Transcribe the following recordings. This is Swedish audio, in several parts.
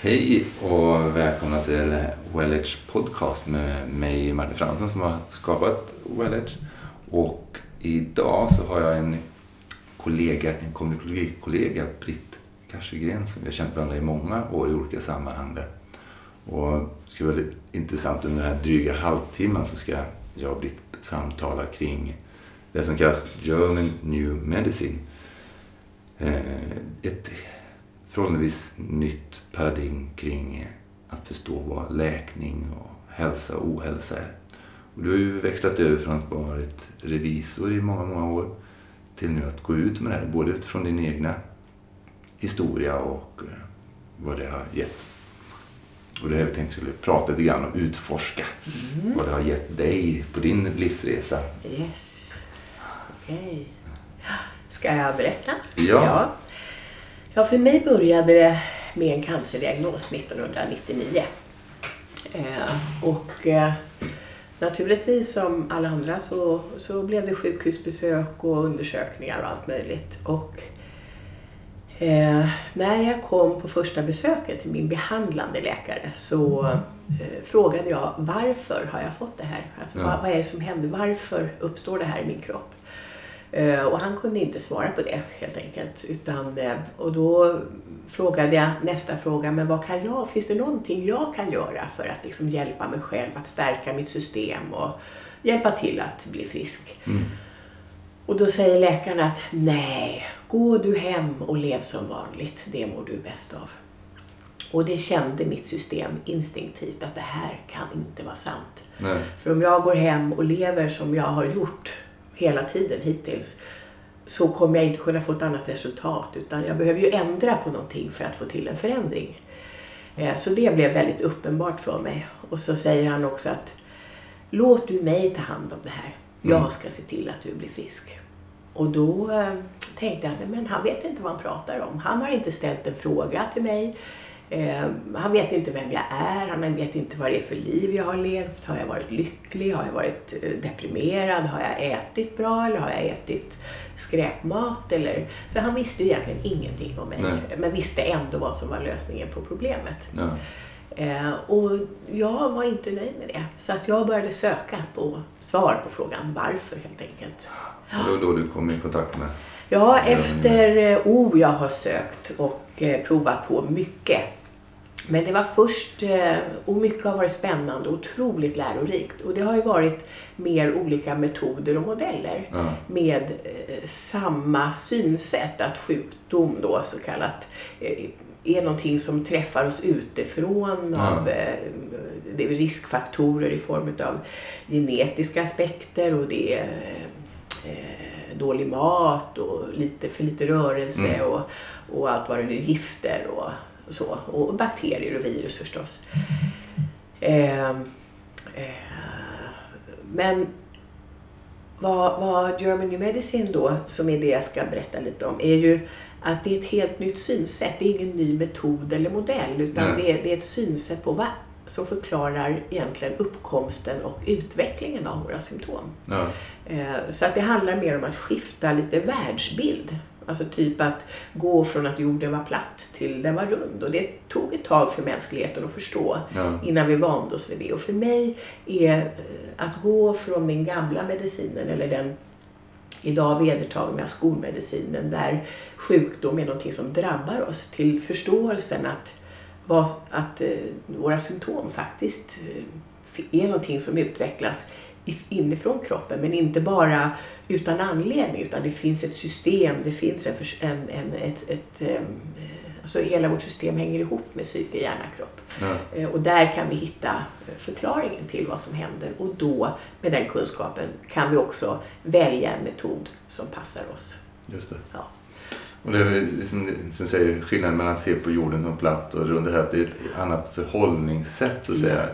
Hej och välkomna till Wellage Podcast med mig Martin Fransson som har skapat Wellage. Och idag så har jag en kollega, en kommunikologikollega, Britt Karsegren som vi har känt varandra i många år i olika sammanhang. Och det ska bli väldigt intressant under den här dryga halvtimmen så ska jag och Britt samtala kring det som kallas German New Medicine. Eh, ett förhållandevis nytt paradigm kring att förstå vad läkning och hälsa och ohälsa är. Och du har ju växlat över från att varit revisor i många, många år till nu att gå ut med det här, både utifrån din egna historia och eh, vad det har gett. Och det har vi tänkt skulle prata lite grann och utforska mm. vad det har gett dig på din livsresa. Yes. Okej. Okay. Ska jag berätta? Ja. ja. Ja, för mig började det med en cancerdiagnos 1999. Eh, och eh, naturligtvis som alla andra så, så blev det sjukhusbesök och undersökningar och allt möjligt. Och eh, när jag kom på första besöket till min behandlande läkare så eh, frågade jag varför har jag fått det här? Alltså, ja. vad, vad är det som händer? Varför uppstår det här i min kropp? Eh, och han kunde inte svara på det helt enkelt. Utan, eh, och då frågade jag nästa fråga, men vad kan jag, finns det någonting jag kan göra för att liksom hjälpa mig själv att stärka mitt system och hjälpa till att bli frisk? Mm. Och då säger läkaren att nej, gå du hem och lev som vanligt, det mår du bäst av. Och det kände mitt system instinktivt att det här kan inte vara sant. Nej. För om jag går hem och lever som jag har gjort hela tiden hittills så kommer jag inte kunna få ett annat resultat utan jag behöver ju ändra på någonting för att få till en förändring. Eh, så det blev väldigt uppenbart för mig. Och så säger han också att låt du mig ta hand om det här. Jag mm. ska se till att du blir frisk. Och då eh, tänkte jag, men han vet inte vad han pratar om. Han har inte ställt en fråga till mig. Eh, han vet inte vem jag är, han vet inte vad det är för liv jag har levt. Har jag varit lycklig? Har jag varit eh, deprimerad? Har jag ätit bra eller har jag ätit skräpmat? Eller... Så han visste egentligen ingenting om mig, Nej. men visste ändå vad som var lösningen på problemet. Ja. Eh, och jag var inte nöjd med det. Så att jag började söka på svar på frågan varför helt enkelt. Och då, då du kom i kontakt med Ja, efter eh, oh, jag har sökt och eh, provat på mycket. Men det var först, eh, och mycket har varit spännande och otroligt lärorikt. Och det har ju varit mer olika metoder och modeller ja. med samma synsätt att sjukdom då så kallat är någonting som träffar oss utifrån ja. av det är riskfaktorer i form av genetiska aspekter och det är dålig mat och lite, för lite rörelse mm. och, och allt vad det nu gifter och, så. Och bakterier och virus förstås. Eh, eh, men vad, vad New Medicine då, som är det jag ska berätta lite om, är ju att det är ett helt nytt synsätt. Det är ingen ny metod eller modell utan det är, det är, ett synsätt på vad som förklarar egentligen uppkomsten och utvecklingen av våra symptom. Ja. Eh, så att det handlar mer om att skifta lite världsbild. Alltså typ att gå från att jorden var platt till den var rund. Och det tog ett tag för mänskligheten att förstå ja. innan vi vande oss vid det. Och för mig är eh, att gå från den gamla medicinen eller den idag vedertagna skolmedicinen där sjukdom är någonting som drabbar oss till förståelsen att var att eh, våra symptom faktiskt eh, är någonting som utvecklas inifrån kroppen men inte bara utan anledning utan det finns ett system, det finns en, en, en ett, ett, eh, alltså hela vårt system hänger ihop med psyke, hjärna, kropp. Ja. Och där kan vi hitta förklaringen till vad som händer och då med den kunskapen kan vi också välja en metod som passar oss. Just det. Ja. Och det är liksom, som säger, skillnaden mellan att se på jorden som platt och rund, det är ett annat förhållningssätt så att säga.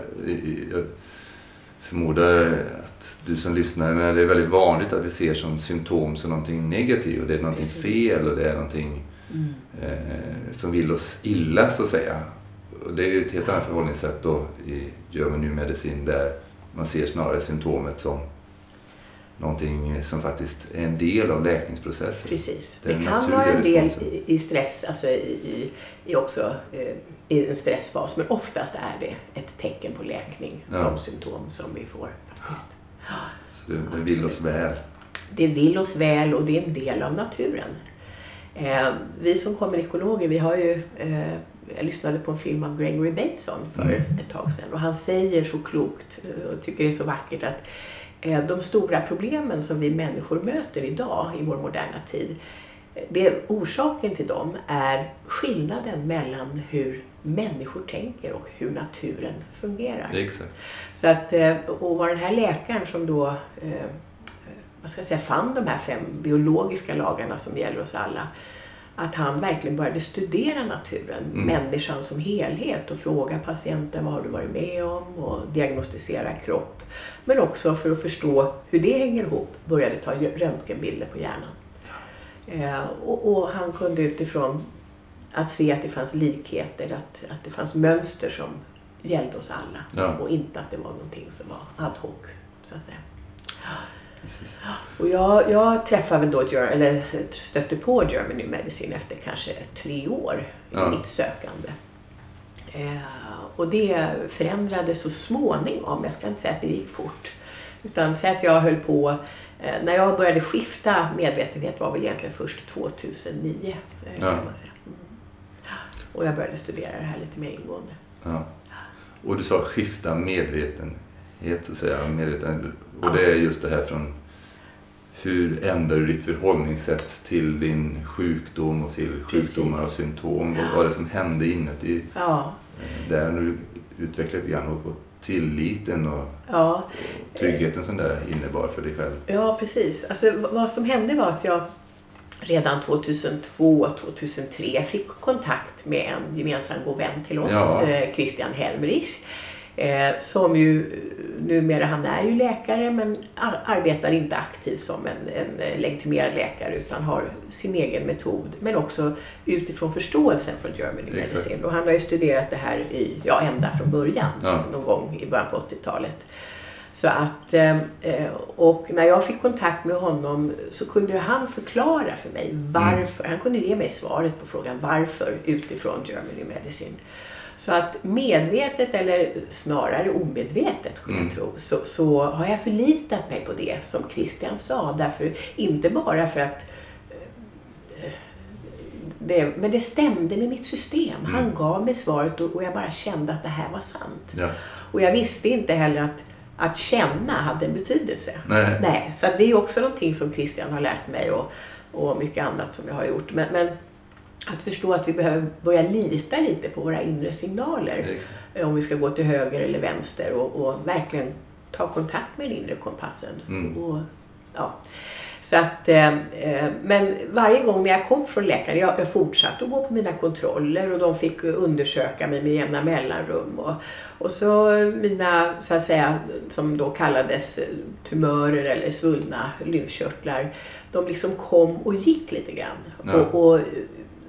Jag förmodar att du som lyssnar, men det är väldigt vanligt att vi ser som symptom som någonting negativt och det är någonting Precis. fel och det är någonting mm. eh, som vill oss illa så att säga. Och det är ett helt annat förhållningssätt då i German New Medicine där man ser snarare symptomet som någonting som faktiskt är en del av läkningsprocessen. Precis. Det, det kan vara en del i, i stress, alltså i, i också eh, i en stressfas, men oftast är det ett tecken på läkning, ja. de symptom som vi får. faktiskt. Så det, det vill oss väl? Det vill oss väl och det är en del av naturen. Eh, vi som kommunikologer, vi har ju eh, jag lyssnade på en film av Gregory Bateson för mm. ett tag sedan och han säger så klokt och tycker det är så vackert att de stora problemen som vi människor möter idag i vår moderna tid det, orsaken till dem är skillnaden mellan hur människor tänker och hur naturen fungerar. Exakt. Så att, eh, och var den här läkaren som då eh, vad ska jag säga, fann de här fem biologiska lagarna som gäller oss alla att han verkligen började studera naturen, mm. människan som helhet och fråga patienten vad har du varit med om och diagnostisera kropp. Men också för att förstå hur det hänger ihop började ta röntgenbilder på hjärnan. Eh, och, och, han kunde utifrån att se att det fanns likheter, att, att det fanns mönster som gällde oss alla ja. och inte att det var någonting som var ad hoc, så att säga. Precis. Och jag, jag träffade väl då, eller stötte på Germany Medicine efter kanske tre år i ja. mitt sökande. Eh, och det förändrades så småningom. Jag ska inte säga att det gick fort. Utan säg att jag höll på eh, när jag började skifta medvetenhet var väl egentligen först 2009. Eh, ja. kan man säga. Mm. Och jag började studera det här lite mer ingående. Ja. Och du sa skifta medvetenhet, så säga. Medveten, och det är just det här från hur ändrar du ditt förhållningssätt till din sjukdom och till sjukdomar och symptom? Vad var det som hände inuti ja. Eh, där när du utvecklade lite grann och, tilliten och, ja. och tryggheten som det innebar för dig själv? Ja, precis. Alltså, vad som hände var att jag redan 2002-2003 fick kontakt med en gemensam god vän till oss, ja. Eh, Christian Helmerich Eh, som ju numera, han är ju läkare men ar arbetar inte aktivt som en, en legitimerad läkare utan har sin egen metod. Men också utifrån förståelsen från Germany Medicine. Och han har ju studerat det här i, ja, ända från början, ja. någon gång i början på 80-talet. Så att, eh, och när jag fick kontakt med honom så kunde han förklara för mig varför. Mm. Han kunde ge mig svaret på frågan varför utifrån Germany Medicine. Så att medvetet eller snarare omedvetet skulle mm. jag tro så, så har jag förlitat mig på det som Christian sa. Därför, inte bara för att eh, det, men det stämde med mitt system. Mm. Han gav mig svaret och, och, jag bara kände att det här var sant. Ja. Och jag visste inte heller att, att känna hade en betydelse. Nej. Nej så det är också någonting som Christian har lärt mig och, och mycket annat som jag har gjort. Men, men att förstå att vi behöver börja lita lite på våra inre signaler. Exakt. Om vi ska gå till höger eller vänster och, och verkligen ta kontakt med den inre kompassen. Mm. Och, ja. Så att, eh, eh, men varje gång när jag kom från läkaren, jag, jag fortsatte att gå på mina kontroller och de fick undersöka mig med jämna mellanrum. Och, och så mina, så att säga, som då kallades tumörer eller svullna lymfkörtlar, de liksom kom och gick lite grann. Ja. Och, och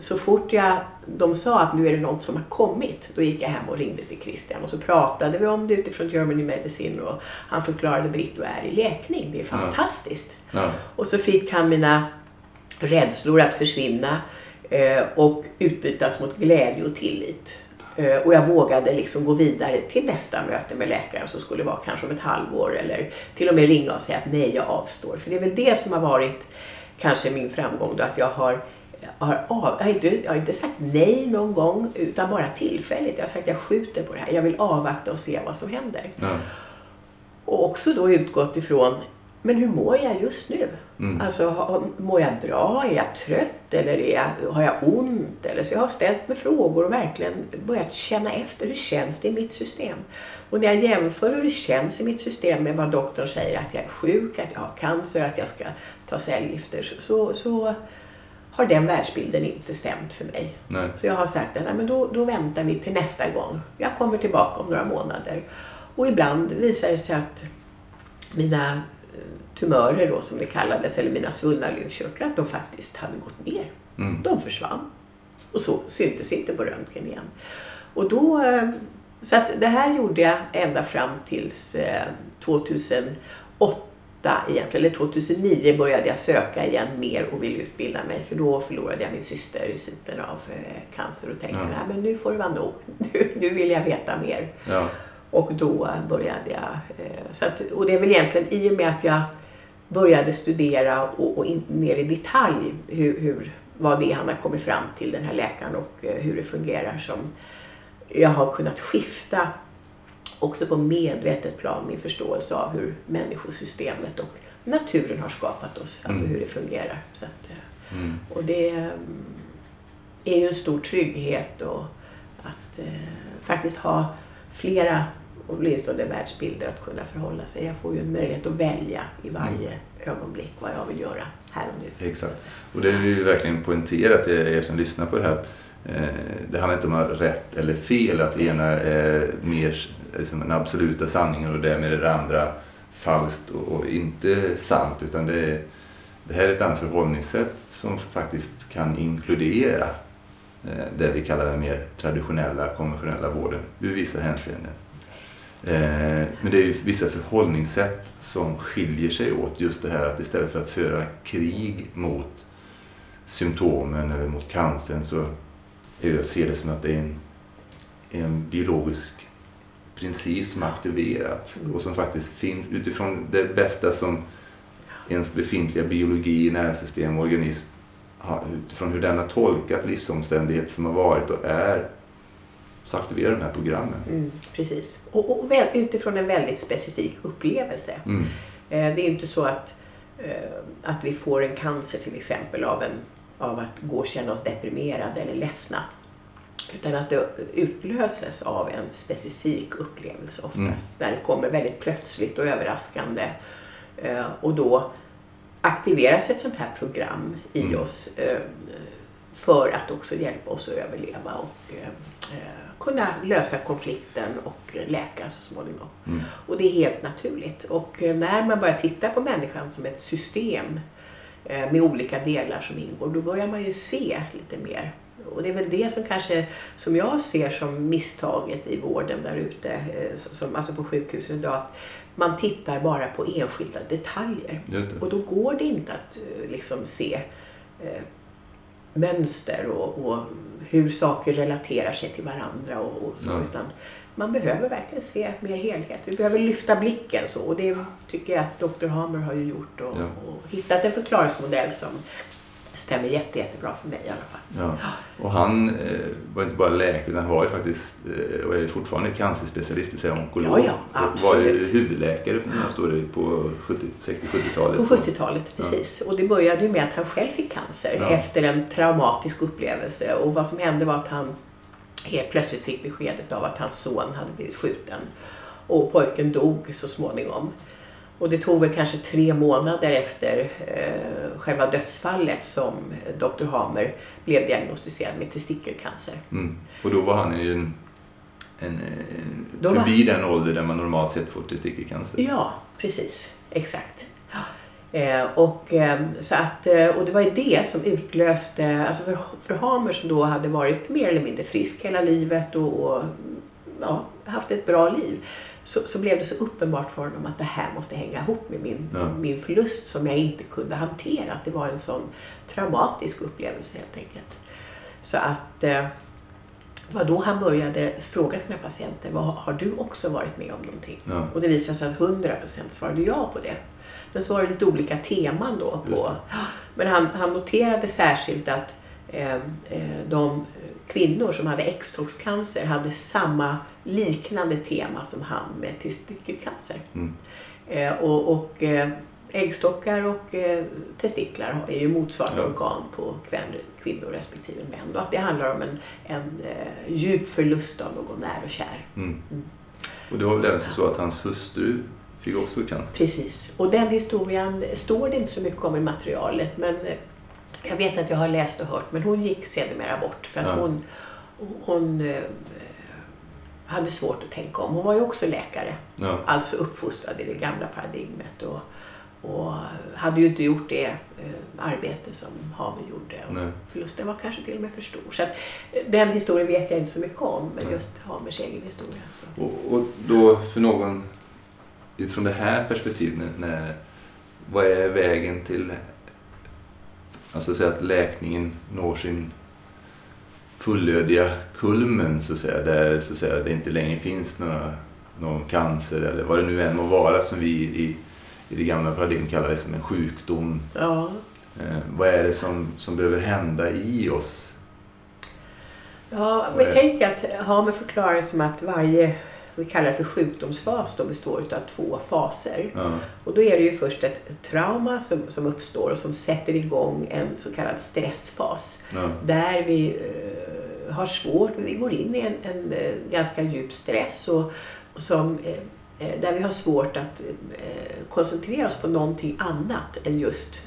så fort jag, de sa att nu är det något som har kommit, då gick jag hem och ringde till Christian och så pratade vi om det utifrån Germany Medicine och han förklarade Britt, du är i läkning, det är fantastiskt. Ja. Ja. Och så fick han mina rädslor att försvinna eh, och utbytas mot glädje och tillit. Eh, och jag vågade liksom gå vidare till nästa möte med läkaren som skulle vara kanske om ett halvår eller till och med ringa och säga att nej, jag avstår. För det är väl det som har varit kanske min framgång då, att jag har har av, jag, har inte, jag har inte sagt nej någon gång, utan bara tillfälligt. Jag har sagt att jag skjuter på det här. Jag vill avvakta och se vad som händer. Ja. Och också då utgått ifrån, men hur mår jag just nu? Mm. Alltså, mår jag bra? Är jag trött? Eller är jag, har jag ont? Eller så jag har ställt mig frågor och verkligen börjat känna efter. Hur känns det i mitt system? Och när jag jämför hur det känns i mitt system med vad doktorn säger att jag är sjuk, att jag har cancer, att jag ska ta cellgifter, så, så har den världsbilden inte stämt för mig. Nej. Så jag har sagt att men då, då väntar vi till nästa gång. Jag kommer tillbaka om några månader. Och ibland visar det sig att mina eh, tumörer då som det kallades, eller mina svullna lymfkörtlar, att de faktiskt hade gått ner. Mm. De försvann. Och så syntes inte på röntgen igen. Och då, eh, så att det här gjorde jag ända fram tills 2008 egentligen, eller 2009 började jag söka igen mer och ville utbilda mig för då förlorade jag min syster i sviten av eh, cancer och tänkte Ja. Men nu får det vara nog. Nu, nu vill jag veta mer. Ja. Och då började jag. eh, Så att, och det är väl egentligen i och med att jag började studera och, och in, ner i detalj hur, hur, vad det är han har kommit fram till, den här läkaren och eh, hur det fungerar som jag har kunnat skifta också på medvetet plan min förståelse av hur människosystemet och naturen har skapat oss, alltså Mm. hur det fungerar. Så att, eh, Mm. och det mm, är ju en stor trygghet och att eh, faktiskt ha flera åtminstone världsbilder att kunna förhålla sig. Jag får ju en möjlighet att välja i varje ögonblick vad jag vill göra här och nu. Exakt. Och det är ju verkligen poängterat till er som lyssnar på det här. att, Eh, det handlar inte om att rätt eller fel, att det ena är mer liksom den absoluta sanningen och därmed med det andra falskt och, och inte sant. Utan det, är, det här är ett annat förhållningssätt som faktiskt kan inkludera eh, det vi kallar den mer traditionella, konventionella vården ur vissa hänseenden. Eh, men det är ju vissa förhållningssätt som skiljer sig åt. Just det här att istället för att föra krig mot symptomen eller mot cancern så är jag ser det som att det är en, en biologisk princip som aktiverats och som faktiskt finns utifrån det bästa som ens befintliga biologi, nervsystem och organism utifrån hur den har tolkat livsomständigheter som har varit och är så aktiverar de här programmen. Mm, precis. Och, och väl, utifrån en väldigt specifik upplevelse. Mm. Eh, Det är inte så att, eh, att vi får en cancer till exempel av, en, av att gå och känna oss deprimerade eller ledsna. Utan att det utlöses av en specifik upplevelse oftast. När det kommer väldigt plötsligt och överraskande. Eh, Och då aktiveras ett sånt här program i Mm. oss eh, för att också hjälpa oss att överleva och eh, kunna lösa konflikten och läka så småningom. Mm. Och det är helt naturligt. Och när man börjar titta på människan som ett system med olika delar som ingår, då börjar man ju se lite mer. Och det är väl det som kanske, som jag ser som misstaget i vården där ute, eh, alltså på sjukhusen idag, att man tittar bara på enskilda detaljer. Och då går det inte att eh, liksom se eh, mönster och, och hur saker relaterar sig till varandra och, och så. Ja. Utan man behöver verkligen se mer helhet. Vi behöver lyfta blicken så. Och det tycker jag att Dr. Hamer har gjort och, Ja. och hittat en förklaringsmodell som stämmer jätte, jättebra för mig i alla fall. Ja. Och han eh, var inte bara läkare, utan han var ju faktiskt, eh, och är fortfarande cancerspecialist, det vill säga onkolog. Ja, ja, och var ju absolut. huvudläkare för några står på 70 60-70-talet. På 70-talet, precis. Och det började ju med att han själv fick cancer Ja. efter en traumatisk upplevelse. Och vad som hände var att han helt plötsligt fick beskedet av att hans son hade blivit skjuten. Och pojken dog så småningom. Och det tog väl kanske tre månader efter eh, själva dödsfallet som Dr. Hamer blev diagnostiserad med testikelcancer. Mm. Och då var han ju en, en, eh, Då var- förbi den ålder där man normalt sett får testikelcancer. Ja, precis. Exakt. Ja. Eh, och, eh, så att, eh, och det var ju det som utlöste, alltså för, för Hamer som då hade varit mer eller mindre frisk hela livet och, och ja, haft ett bra liv, så, så blev det så uppenbart för honom att det här måste hänga ihop med min, Ja. min förlust som jag inte kunde hantera. Att det var en sån traumatisk upplevelse helt enkelt. Så att eh, det var då han började fråga sina patienter, vad, har du också varit med om någonting? Ja. Och det visade sig att 100% svarade ja på det. Men så var det lite olika teman då. På, men han, han noterade särskilt att eh, eh, de kvinnor som hade äggstockscancer hade samma liknande tema som han med testikelcancer. Mm. Eh, och och eh, äggstockar och eh, testiklar är ju motsvarande Ja. organ på kvinnor, respektive män. Och att det handlar om en, en eh, djup förlust av någon nära och kär. Mm. Och det var väl även så att hans hustru fick också cancer. Precis. Och den historien står det inte så mycket om i materialet men jag vet att jag har läst och hört men hon gick sedermera bort för att Ja. hon, hon eh, hade svårt att tänka om. Hon var ju också läkare, Ja. alltså uppfostrad i det gamla paradigmet och, och hade ju inte gjort det eh, arbete som Hamer gjorde. Och Nej. förlusten var kanske till och med för stor. Så att, eh, den historien vet jag inte så mycket om, men Nej. just Hamers egen historia. Och, och då för någon utifrån det här perspektivet när vad är vägen till alltså så att läkningen når sin fullödiga kulmen så att säga, där så att säga, det inte längre finns några, någon cancer eller vad det nu än må vara som vi i, i det gamla paradigmet kallar det som en sjukdom. Ja. Eh, vad är det som, som behöver hända i oss? Ja, vi tänker att Hamer förklarar det som att varje vi kallar för sjukdomsfas då består av två faser. Ja. Och då är det ju först ett, trauma som, som uppstår och som sätter igång en så kallad stressfas. Ja. Där vi eh, har svårt, vi går in i en, en eh, ganska djup stress och, och som, eh, eh, där vi har svårt att eh, koncentrera oss på någonting annat än just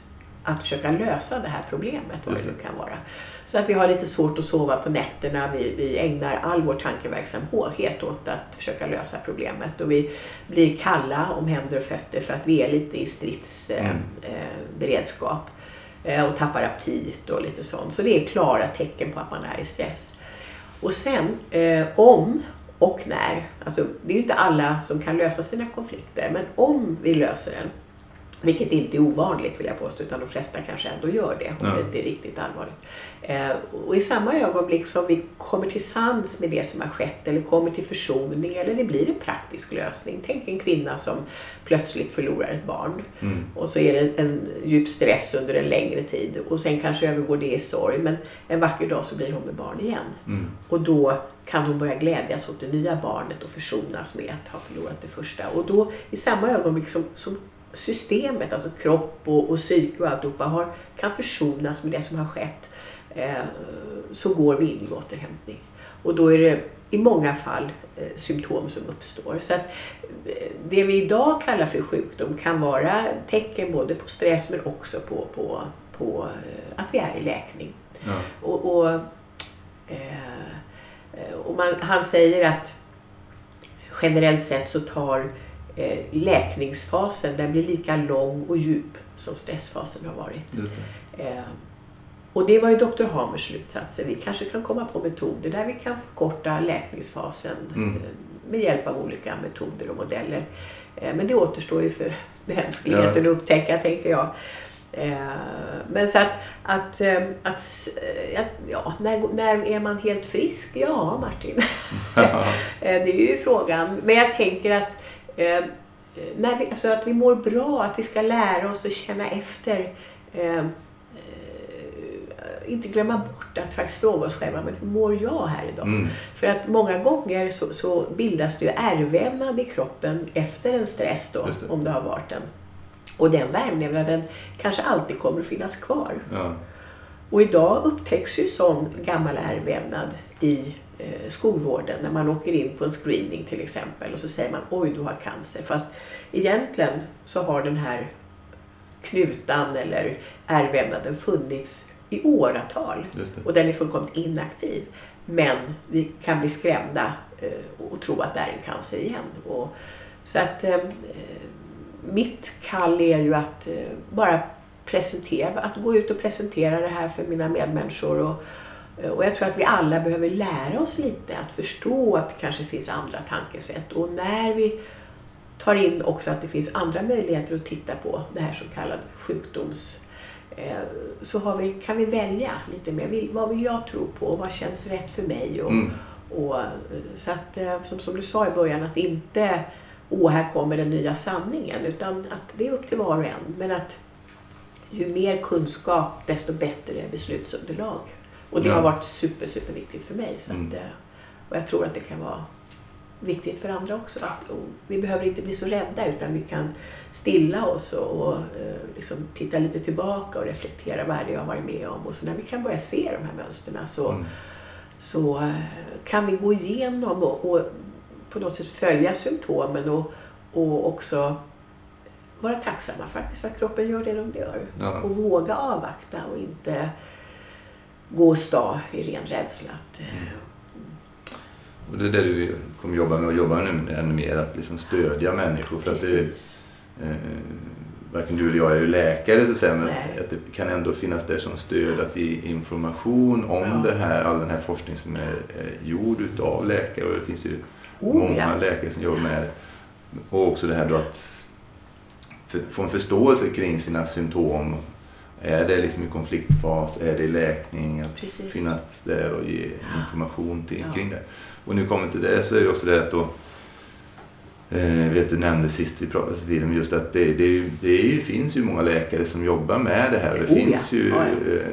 att försöka lösa det här problemet, vad det nu kan vara. Så att vi har lite svårt att sova på nätterna, vi, vi ägnar all vår tankeverksamhet åt att försöka lösa problemet och vi blir kalla om händer och fötter för att vi är lite i stridsberedskap Mm. eh, eh, och tappar aptit och lite sånt. Så det är klara tecken på att man är i stress. Och sen eh, om och när, alltså det är ju inte alla som kan lösa sina konflikter, men om vi löser den, vilket inte är ovanligt vill jag påstå, utan de flesta kanske ändå gör det om Ja. det inte är riktigt allvarligt. Eh, och i samma ögonblick som vi kommer till sans med det som har skett eller kommer till försoning eller det blir en praktisk lösning. Tänk en kvinna som plötsligt förlorar ett barn Mm. och så är det en djup stress under en längre tid och sen kanske övergår det i sorg men en vacker dag så blir hon med barn igen. Mm. Och då kan hon börja glädjas åt det nya barnet och försonas med att ha förlorat det första. Och då i samma ögonblick som, som systemet, alltså kropp och, och psyke och alltihopa har, kan försonas med det som har skett eh, så går vi in i återhämtning. Och då är det i många fall eh, symptom som uppstår. Så att eh, det vi idag kallar för sjukdom kan vara tecken både på stress men också på, på, på eh, att vi är i läkning. Ja. Och, och, eh, och man, han säger att generellt sett så tar läkningsfasen, den blir lika lång och djup som stressfasen har varit. Det. Eh, och det var ju Dr. Hamers slutsatser. Vi kanske kan komma på metoder där vi kan förkorta läkningsfasen Mm. eh, med hjälp av olika metoder och modeller. Eh, men det återstår ju för mänskligheten Ja. att upptäcka, tänker jag. Eh, men så att, att, eh, att, eh, ja, när, när är man helt frisk? Ja, Martin. Eh, Det är ju frågan. Men jag tänker att, eh, när vi, alltså att vi mår bra, att vi ska lära oss att känna efter. Eh, eh, inte glömma bort att faktiskt fråga oss själva, men hur mår jag här idag? Mm. För att många gånger så, så bildas det ju ärrvävnad i kroppen efter en stress då, det. om det har varit en. Och den värmvävnaden kanske alltid kommer att finnas kvar. Ja. Och idag upptäcks ju sån gammal ärrvävnad i eh, skolvården när man åker in på en screening till exempel och så säger man oj du har cancer. Fast egentligen så har den här knutan eller ärrvävnaden funnits i åratal och den är fullkomligt inaktiv. Men vi kan bli skrämda eh, och tro att det är en cancer igen. Och, så att eh, mitt kall är ju att eh, bara presentera, att gå ut och presentera det här för mina medmänniskor. Och, eh, och jag tror att vi alla behöver lära oss lite att förstå att det kanske finns andra tankesätt. Och när vi tar in också att det finns andra möjligheter att titta på det här så kallade sjukdoms eh, så vi, kan vi välja lite mer. Vad vill jag tro på? och Vad känns rätt för mig? Och, Mm. och, eh, så att, eh, som, som du sa i början, att inte åh, här kommer den nya sanningen. Utan att det är upp till var och en. Men att ju mer kunskap, desto bättre beslutsunderlag. Och det Ja. har varit super, super viktigt för mig. Så Mm. att, eh, och jag tror att det kan vara viktigt för andra också. Att, vi behöver inte bli så rädda utan vi kan stilla oss och, och eh, liksom titta lite tillbaka och reflektera vad är det jag har varit med om. Och så när vi kan börja se de här mönstren så, Mm. så eh, kan vi gå igenom och, och på något sätt följa symptomen och, och också vara tacksamma faktiskt för att kroppen gör det de gör. Ja. Och våga avvakta och inte gå och stå i ren rädsla. Att, eh, Och det är det du kommer jobba med och jobba nu ännu mer, att liksom stödja människor. För att det, precis. eh, varken du eller jag är ju läkare så att säga, men Nej. att det kan ändå finnas där som stöd att ge information om Ja. det här, all den här forskning som är eh, gjord utav läkare och det finns ju Oh, många ja. läkare som jobbar med. Och också det här då att få en förståelse kring sina symptom. Är det liksom i konfliktfas? Är det i läkning? Att Precis. finnas där och ge information till, Ja. kring det. Och nu kommer till det så är det också det att då Eh, vet du nämnde sist vi pratade Wilhelm, just att det, det, det finns ju många läkare som jobbar med det här. Det Oh, finns ja. ju, Ja,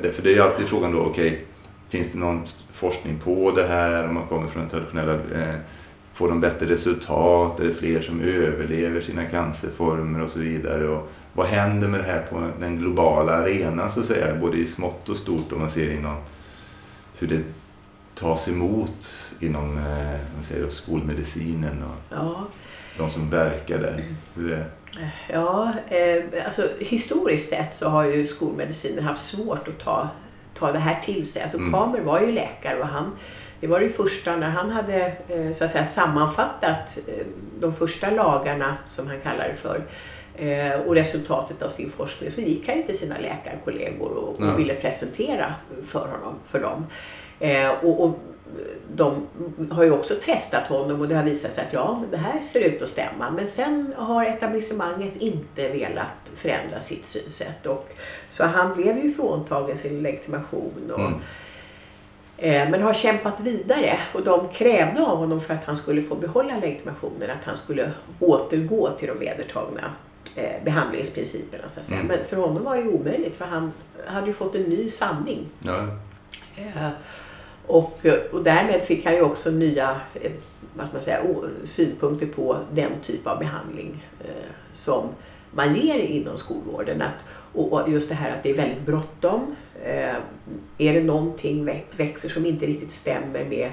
ja. eh, för det är alltid frågan då, okej, finns det någon forskning på det här? Om man kommer från den traditionella, eh, får de bättre resultat? Är det fler som överlever sina cancerformer och så vidare? Och vad händer med det här på den globala arenan så att säga, både i smått och stort om man ser inom hur det tas emot inom eh, man säger, då, skolmedicinen och Ja, de som verkar där. Hur det, ja eh, alltså, historiskt sett så har ju skolmedicinen haft svårt att ta, ta det här till sig. Alltså, Mm. Kamer var ju läkare och han, det var det första när han hade eh, så att säga, sammanfattat eh, de första lagarna, som han kallar det för, och resultatet av sin forskning så gick han ju till sina läkarkollegor och, och ville presentera för, honom, för dem. Eh, och, och de har ju också testat honom och det har visat sig att ja, det här ser ut att stämma. Men sen har etablissemanget inte velat förändra sitt synsätt. Och, så han blev ju fråntagen sin legitimation. Och, Mm. eh, men har kämpat vidare och de krävde av honom för att han skulle få behålla legitimationen att han skulle återgå till de vedertagna eh, behandlingsprinciperna. Så att säga. Mm. Men för honom var det omöjligt för han hade ju fått en ny sanning. ja, Eh, Och, och därmed fick han ju också nya eh, vad man säga, synpunkter på den typ av behandling eh, som man ger inom skolvården. Att, och just det här att det är väldigt bråttom. Eh, är det någonting vä- växer som inte riktigt stämmer med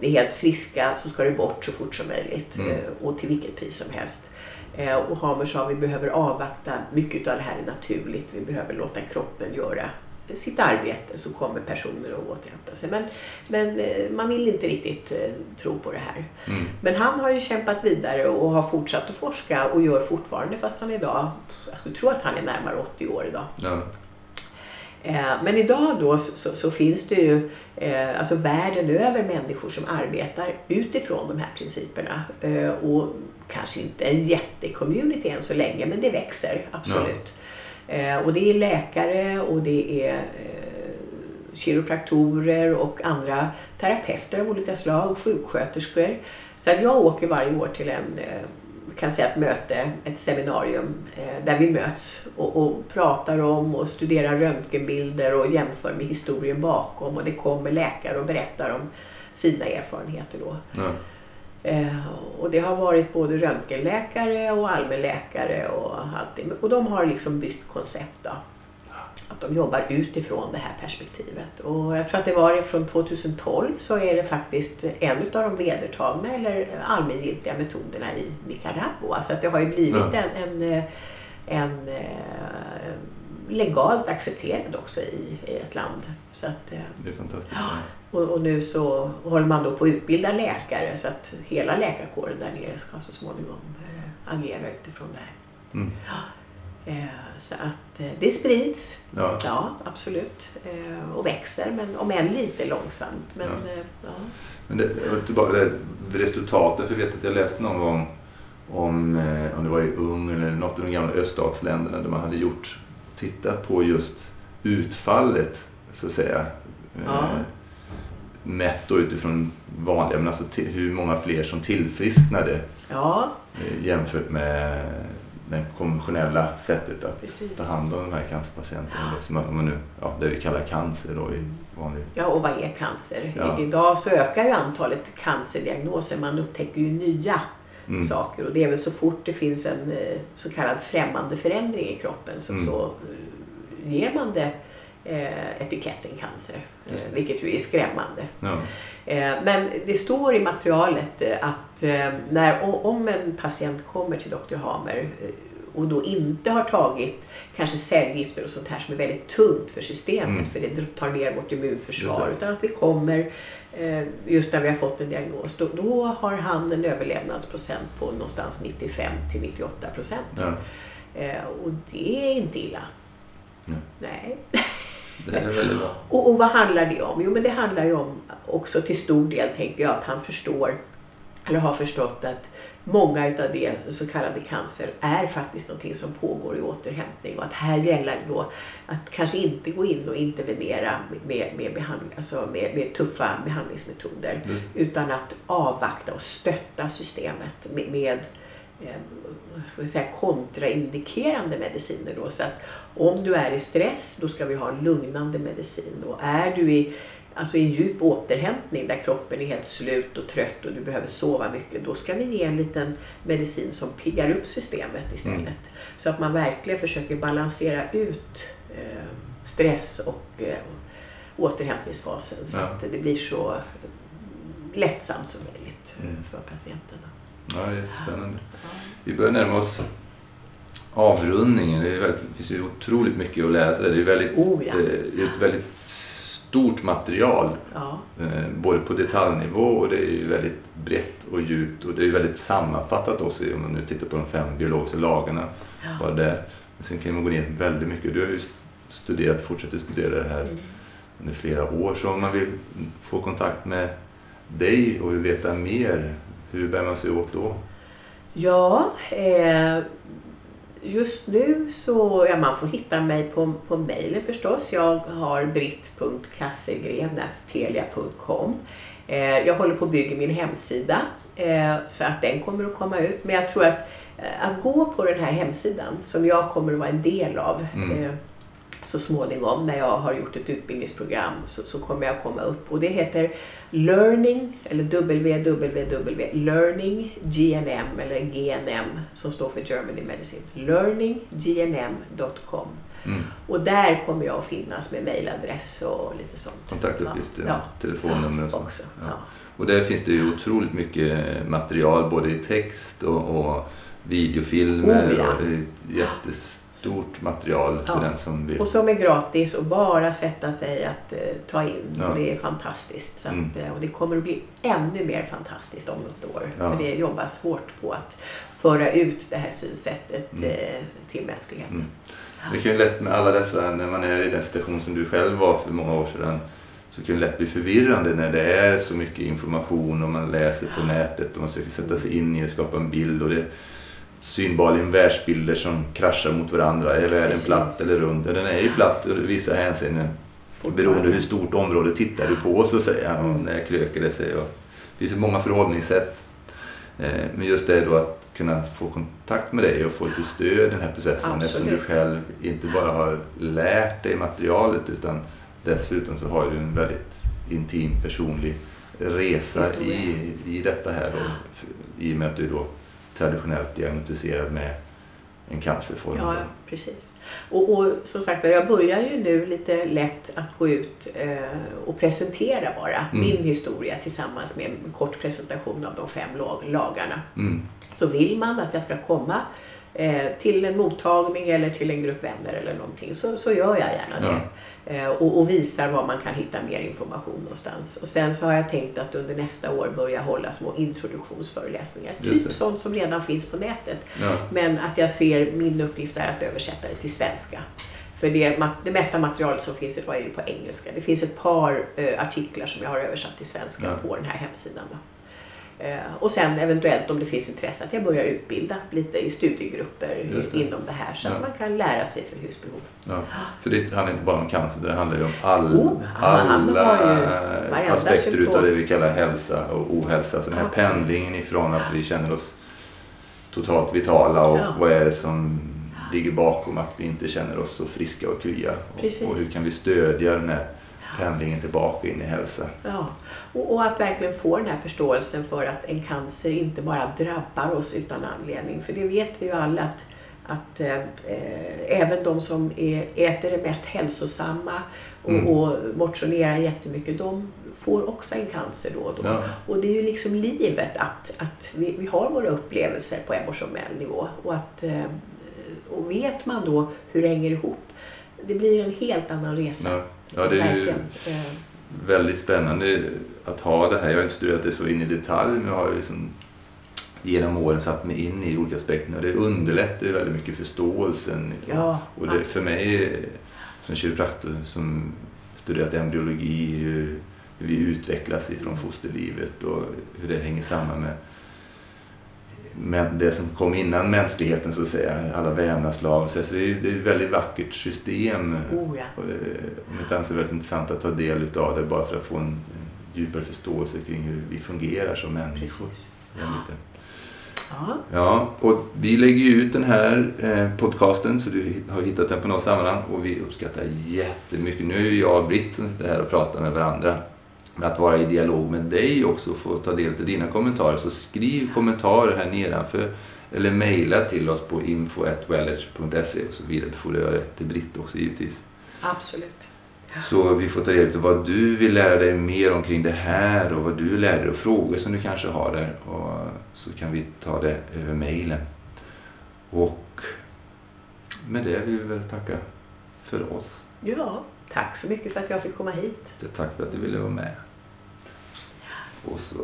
det helt friska så ska det bort så fort som möjligt Mm. eh, och till vilket pris som helst. Eh, och Hamer sa vi behöver avvakta, mycket av det här är naturligt, vi behöver låta kroppen göra sitt arbete så kommer personer att återhämta sig. Men, men eh, man vill inte riktigt eh, tro på det här. mm, Men han har ju kämpat vidare och har fortsatt att forska och gör fortfarande fast han idag, jag skulle tro att han är närmare 80 år idag. ja, Eh, men idag då så, så, så finns det ju eh, alltså världen över människor som arbetar utifrån de här principerna. Eh, och kanske inte en jättecommunity än så länge men det växer absolut. Eh, och det är läkare och det är eh, kiropraktorer och andra terapeuter av olika slag, och sjuksköterskor. Så jag åker varje år till en eh, kan säga ett möte, ett seminarium eh, där vi möts och, och pratar om och studerar röntgenbilder och jämför med historien bakom och det kommer läkare och berättar om sina erfarenheter då. Eh, och det har varit både röntgenläkare och allmänläkare och allting. Och de har liksom bytt koncept då. Att de jobbar utifrån det här perspektivet. Och jag tror att det var från 2012 så är det faktiskt en av de vedertagna eller allmängiltiga metoderna i Nicaragua. Så att det har ju blivit Ja. en, en, en eh, legalt accepterad också i, i ett land. Så att, eh, det är fantastiskt. Ja. och, och nu så håller man då på att utbilda läkare så att hela läkarkåren där nere ska så småningom eh, agera utifrån det här. Mm. Eh, så att eh, det sprids, Ja. ja absolut, eh, och växer men om än lite långsamt. Men, Ja. eh, ja. Men det, tillbaka det resultatet, för jag vet att jag läste någon gång om, eh, om det var i Ungern eller något av de gamla öststatsländerna där man hade gjort, tittat på just utfallet så att säga. Eh, Ja. mätt då utifrån vanliga, men alltså hur många fler som tillfrisknade ja, eh, jämfört med det konventionella sättet att precis. ta hand om de här cancerpatienterna. då, Som man nu, ja, det vi kallar cancer då i vanlig... Ja, och vad är cancer? Ja. Idag så ökar ju antalet cancerdiagnoser. Man upptäcker ju nya Mm. saker. Och det är väl så fort det finns en eh, så kallad främmande förändring i kroppen så, Mm. så eh, ger man det etiketten cancer. Eh, vilket ju är skrämmande. Ja. Eh, men det står i materialet eh, att eh, när, om en patient kommer till Dr. Hamer eh, och då inte har tagit kanske cellgifter och sånt här som är väldigt tungt för systemet Mm. för det tar ner vårt immunförsvar utan att vi kommer eh, just när vi har fått en diagnos då, då har han en överlevnadsprocent på någonstans 95 till 98 procent. Ja. Eh, och det är inte illa. Nej. Nej. Det är väldigt bra. Och, och vad handlar det om? Jo, men det handlar ju om också till stor del, tänker jag, att han förstår eller har förstått att många utav det så kallade cancer är faktiskt någonting som pågår i återhämtning och att här gäller då att kanske inte gå in och intervenera med, med, behandling, alltså med, med tuffa behandlingsmetoder utan att avvakta och stötta systemet med, med ska vi säga, kontraindikerande mediciner. Då. Så att om du är i stress, då ska vi ha en lugnande medicin. Och är du i alltså i djup återhämtning där kroppen är helt slut och trött och du behöver sova mycket, då ska vi ge en liten medicin som piggar upp systemet istället. Mm. Så att man verkligen försöker balansera ut eh, stress och eh, återhämtningsfasen så ja. att det blir så lättsamt som möjligt mm. för patienterna. Ja, jättespännande. Vi börjar närma oss avrundningen. Det, väldigt, det finns ju otroligt mycket att läsa. Det är väldigt, oh, ja. Eh, ett väldigt stort material. Ja. Eh, både på detaljnivå och det är väldigt brett och djupt och det är väldigt sammanfattat också om man nu tittar på de fem biologiska lagarna. Ja. Bara det. Sen kan man gå ner väldigt mycket. Du har ju studerat, fortsätter studera det här mm. under flera år. Så om man vill få kontakt med dig och vill veta mer, hur bär man sig åt då? Ja, eh, just nu så, ja man får hitta mig på, på mejlen förstås. Jag har britt.kassegren.telia.com. Eh, jag håller på att bygga min hemsida eh, så att den kommer att komma ut. Men jag tror att, eh, att gå på den här hemsidan som jag kommer att vara en del av mm. Så småningom när jag har gjort ett utbildningsprogram så, så kommer jag komma upp och det heter Learning eller www Learning GNM eller GNM som står för Germany Medicine. Learninggnm.com mm. Och där kommer jag att finnas med mailadress och lite sånt. Kontaktuppgifter, ja. telefonnummer och sånt. Också, ja. Ja. Och där finns det ju otroligt mycket material både i text och, och videofilmer. Oh, ja. och jättes stort material för ja. den som vill. Och som är gratis och bara sätta sig att uh, ta in. Ja. Det är fantastiskt. Så mm. att, uh, och det kommer att bli ännu mer fantastiskt om något år. Ja. För det jobbas hårt på att föra ut det här synsättet mm. uh, till mänskligheten. Mm. Det kan ju lätt med alla dessa, när man är i den situation som du själv var för många år sedan, så kan det lätt bli förvirrande när det är så mycket information och man läser på nätet och man försöker sätta sig in i och skapa en bild. Och det, synbarligen världsbilder som kraschar mot varandra. Eller är den platt eller rund? Den är ju platt i vissa hänseenden. Beroende hur stort område tittar du på så att säga. Mm. När kröker det sig. Och det finns många förhållningssätt. Eh, men just det då att kunna få kontakt med dig och få lite stöd i den här processen Absolut. eftersom du själv inte bara har lärt dig materialet utan dessutom så har du en väldigt intim personlig resa i, i detta här då, i och med att du då traditionellt diagnostiserad med en cancerform. Ja, precis. Och, och som sagt jag börjar ju nu lite lätt att gå ut eh, och presentera bara mm. min historia tillsammans med en kort presentation av de fem lagarna. Mm. Så vill man att jag ska komma till en mottagning eller till en grupp vänner eller någonting så, så gör jag gärna det. Ja. Eh, och, och, visar var man kan hitta mer information någonstans. Och sen så har jag tänkt att under nästa år börja hålla små introduktionsföreläsningar. Typ sånt som redan finns på nätet. Ja. Men att jag ser min uppgift är att översätta det till svenska. För det, det mesta materialet som finns idag är ju på engelska. Det finns ett par eh, artiklar som jag har översatt till svenska ja. på den här hemsidan. Då. Eh, och sen eventuellt om det finns intresse att jag börjar utbilda lite i studiegrupper det. inom det här så ja. att man kan lära sig för husbehov. Ja. För det handlar inte bara om cancer, det handlar ju om all, oh, alla aspekter utav det vi kallar hälsa och ohälsa. Så den här Absolut. pendlingen ifrån att vi känner oss totalt vitala och ja. vad är det som ligger bakom att vi inte känner oss så friska och krya. Och, och hur kan vi stödja den här pendlingen tillbaka in i hälsa. Ja, och, och, att verkligen få den här förståelsen för att en cancer inte bara drabbar oss utan anledning. För det vet vi ju alla att, att eh, även de som är, äter det mest hälsosamma och, mm. och motionerar jättemycket, de får också en cancer då och då. Ja. Och det är ju liksom livet att, att vi, vi har våra upplevelser på emotionell nivå. Och, att, eh, och vet man då hur det hänger ihop, det blir en helt annan resa. Ja. Ja, det är ju väldigt spännande att ha det här. Jag har inte studerat det så in i detalj, men jag har liksom genom åren satt mig in i olika aspekter och det underlättar ju väldigt mycket förståelsen. Ja, och det, för mig som kiropraktor som studerat embryologi, hur, hur vi utvecklas ifrån fosterlivet och hur det hänger samman med det som kom innan mänskligheten så att säga, alla vävnadslag och så, så det är det är ett väldigt vackert system. Oh ja. Och det, är väldigt intressant att ta del utav det bara för att få en djupare förståelse kring hur vi fungerar som människor. Precis. Ja. Ja, och vi lägger ju ut den här eh, podcasten så du har hittat den på något sammanhang och vi uppskattar jättemycket. Nu är jag och Britt som sitter här och pratar med varandra. Att vara i dialog med dig också och få ta del av dina kommentarer. Så skriv kommentarer här nedanför eller mejla till oss på info.wellage.se och så vidarebefordrar det till Britt också givetvis. Absolut. Så vi får ta del av vad du vill lära dig mer omkring det här och vad du lärde dig och frågor som du kanske har där. Och så kan vi ta det över mejlen. Och med det vill vi väl tacka för oss. Ja, tack så mycket för att jag fick komma hit. Tack för att du ville vara med. Och så